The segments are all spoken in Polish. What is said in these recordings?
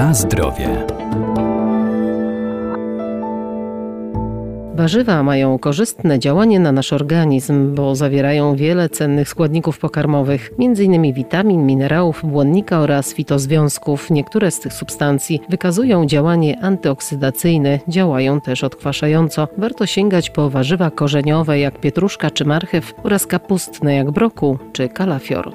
Na zdrowie. Warzywa mają korzystne działanie na nasz organizm, bo zawierają wiele cennych składników pokarmowych, m.in. witamin, minerałów, błonnika oraz fitozwiązków. Niektóre z tych substancji wykazują działanie antyoksydacyjne, działają też odkwaszająco. Warto sięgać po warzywa korzeniowe jak pietruszka czy marchew oraz kapustne jak brokuł czy kalafior.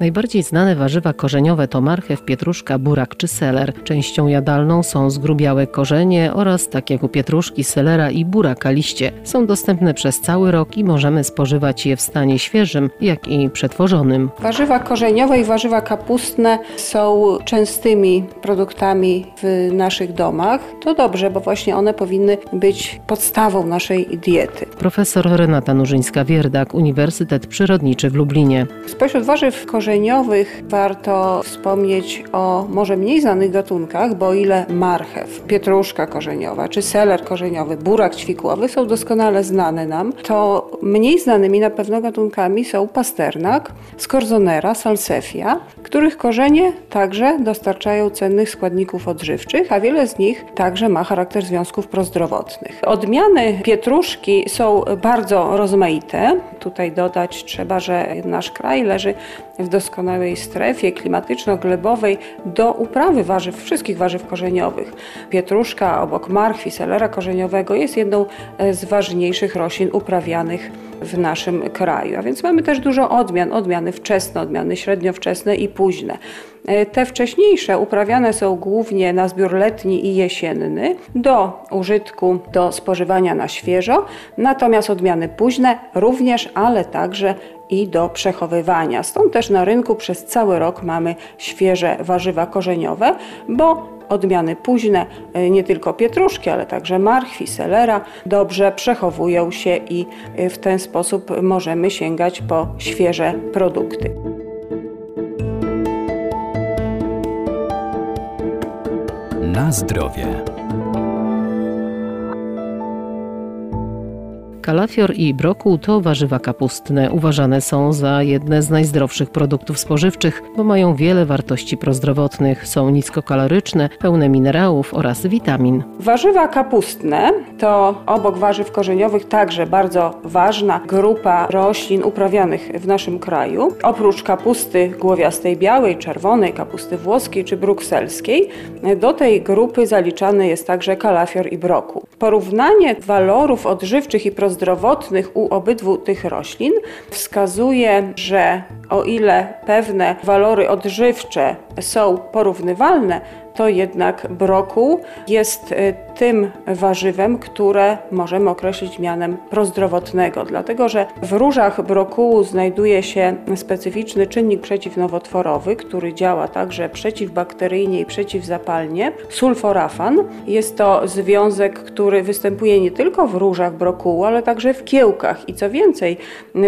Najbardziej znane warzywa korzeniowe to marchew, pietruszka, burak czy seler. Częścią jadalną są zgrubiałe korzenie oraz, tak jak u pietruszki, selera i buraka liście. Są dostępne przez cały rok i możemy spożywać je w stanie świeżym, jak i przetworzonym. Warzywa korzeniowe i warzywa kapustne są częstymi produktami w naszych domach. To dobrze, bo właśnie one powinny być podstawą naszej diety. Profesor Renata Nurzyńska-Wierdak, Uniwersytet Przyrodniczy w Lublinie. Spośród warzyw korzeniowych korzeniowych warto wspomnieć o może mniej znanych gatunkach, bo o ile marchew, pietruszka korzeniowa czy seler korzeniowy, burak ćwikłowy są doskonale znane nam, to mniej znanymi na pewno gatunkami są pasternak, skorzonera, salsefia, których korzenie także dostarczają cennych składników odżywczych, a wiele z nich także ma charakter związków prozdrowotnych. Odmiany pietruszki są bardzo rozmaite. Tutaj dodać trzeba, że nasz kraj leży w doskonałej strefie klimatyczno-glebowej do uprawy warzyw, wszystkich warzyw korzeniowych. Pietruszka obok marchwi, selera korzeniowego jest jedną z ważniejszych roślin uprawianych w naszym kraju. A więc mamy też dużo odmian, odmiany wczesne, odmiany średniowczesne i późne. Te wcześniejsze uprawiane są głównie na zbiór letni i jesienny do użytku, do spożywania na świeżo, natomiast odmiany późne również, ale także i do przechowywania. Stąd też na rynku przez cały rok mamy świeże warzywa korzeniowe, bo odmiany późne, e, nie tylko pietruszki, ale także marchwi, selera, dobrze przechowują się i e, w ten sposób możemy sięgać po świeże produkty. Na zdrowie. Kalafior i brokuł to warzywa kapustne. Uważane są za jedne z najzdrowszych produktów spożywczych, bo mają wiele wartości prozdrowotnych. Są niskokaloryczne, pełne minerałów oraz witamin. Warzywa kapustne to obok warzyw korzeniowych także bardzo ważna grupa roślin uprawianych w naszym kraju. Oprócz kapusty głowiastej białej, czerwonej, kapusty włoskiej czy brukselskiej, do tej grupy zaliczany jest także kalafior i brokuł. Porównanie walorów odżywczych i prozdrowotnych zdrowotnych u obydwu tych roślin wskazuje, że o ile pewne walory odżywcze są porównywalne, to jednak brokuł jest y, tym warzywem, które możemy określić mianem prozdrowotnego, dlatego że w różach brokułu znajduje się specyficzny czynnik przeciwnowotworowy, który działa także przeciwbakteryjnie i przeciwzapalnie, sulforafan. Jest to związek, który występuje nie tylko w różach brokułu, ale także w kiełkach i co więcej,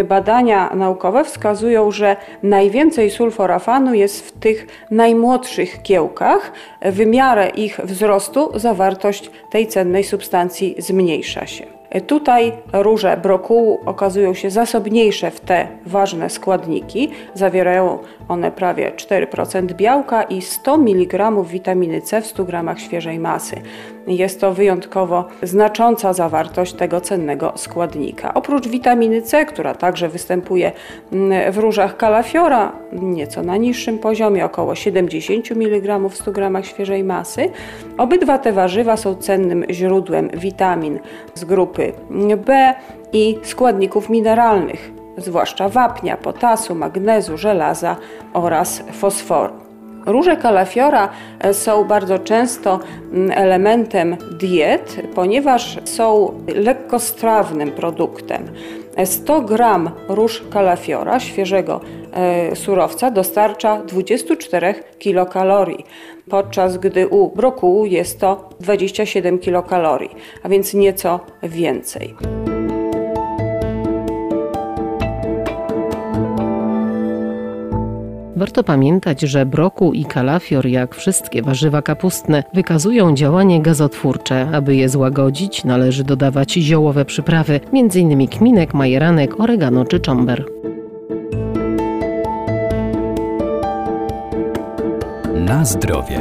badania naukowe wskazują, że najwięcej sulforafanu jest w tych najmłodszych kiełkach, w miarę ich wzrostu zawartość tej cennej substancji zmniejsza się. Tutaj róże brokułu okazują się zasobniejsze w te ważne składniki. Zawierają one prawie 4% białka i 100 mg witaminy C w 100 g świeżej masy. Jest to wyjątkowo znacząca zawartość tego cennego składnika. Oprócz witaminy C, która także występuje mm, w różach kalafiora, nieco na niższym poziomie, około 70 mg w 100 g świeżej masy, obydwa te warzywa są cennym źródłem witamin z grupy B i składników mineralnych, zwłaszcza wapnia, potasu, magnezu, żelaza oraz fosforu. Róże kalafiora e, są bardzo często mm, elementem diet, ponieważ są lekkostrawnym produktem. 100 gram róż kalafiora, świeżego e, surowca, dostarcza 24 kilokalorii, podczas gdy u brokułu jest to 27 kilokalorii, a więc nieco więcej. Warto pamiętać, że brokuł i kalafior, jak wszystkie warzywa kapustne, wykazują działanie gazotwórcze. Aby je złagodzić, należy dodawać ziołowe przyprawy, m.in. kminek, majeranek, oregano czy czomber. Na zdrowie.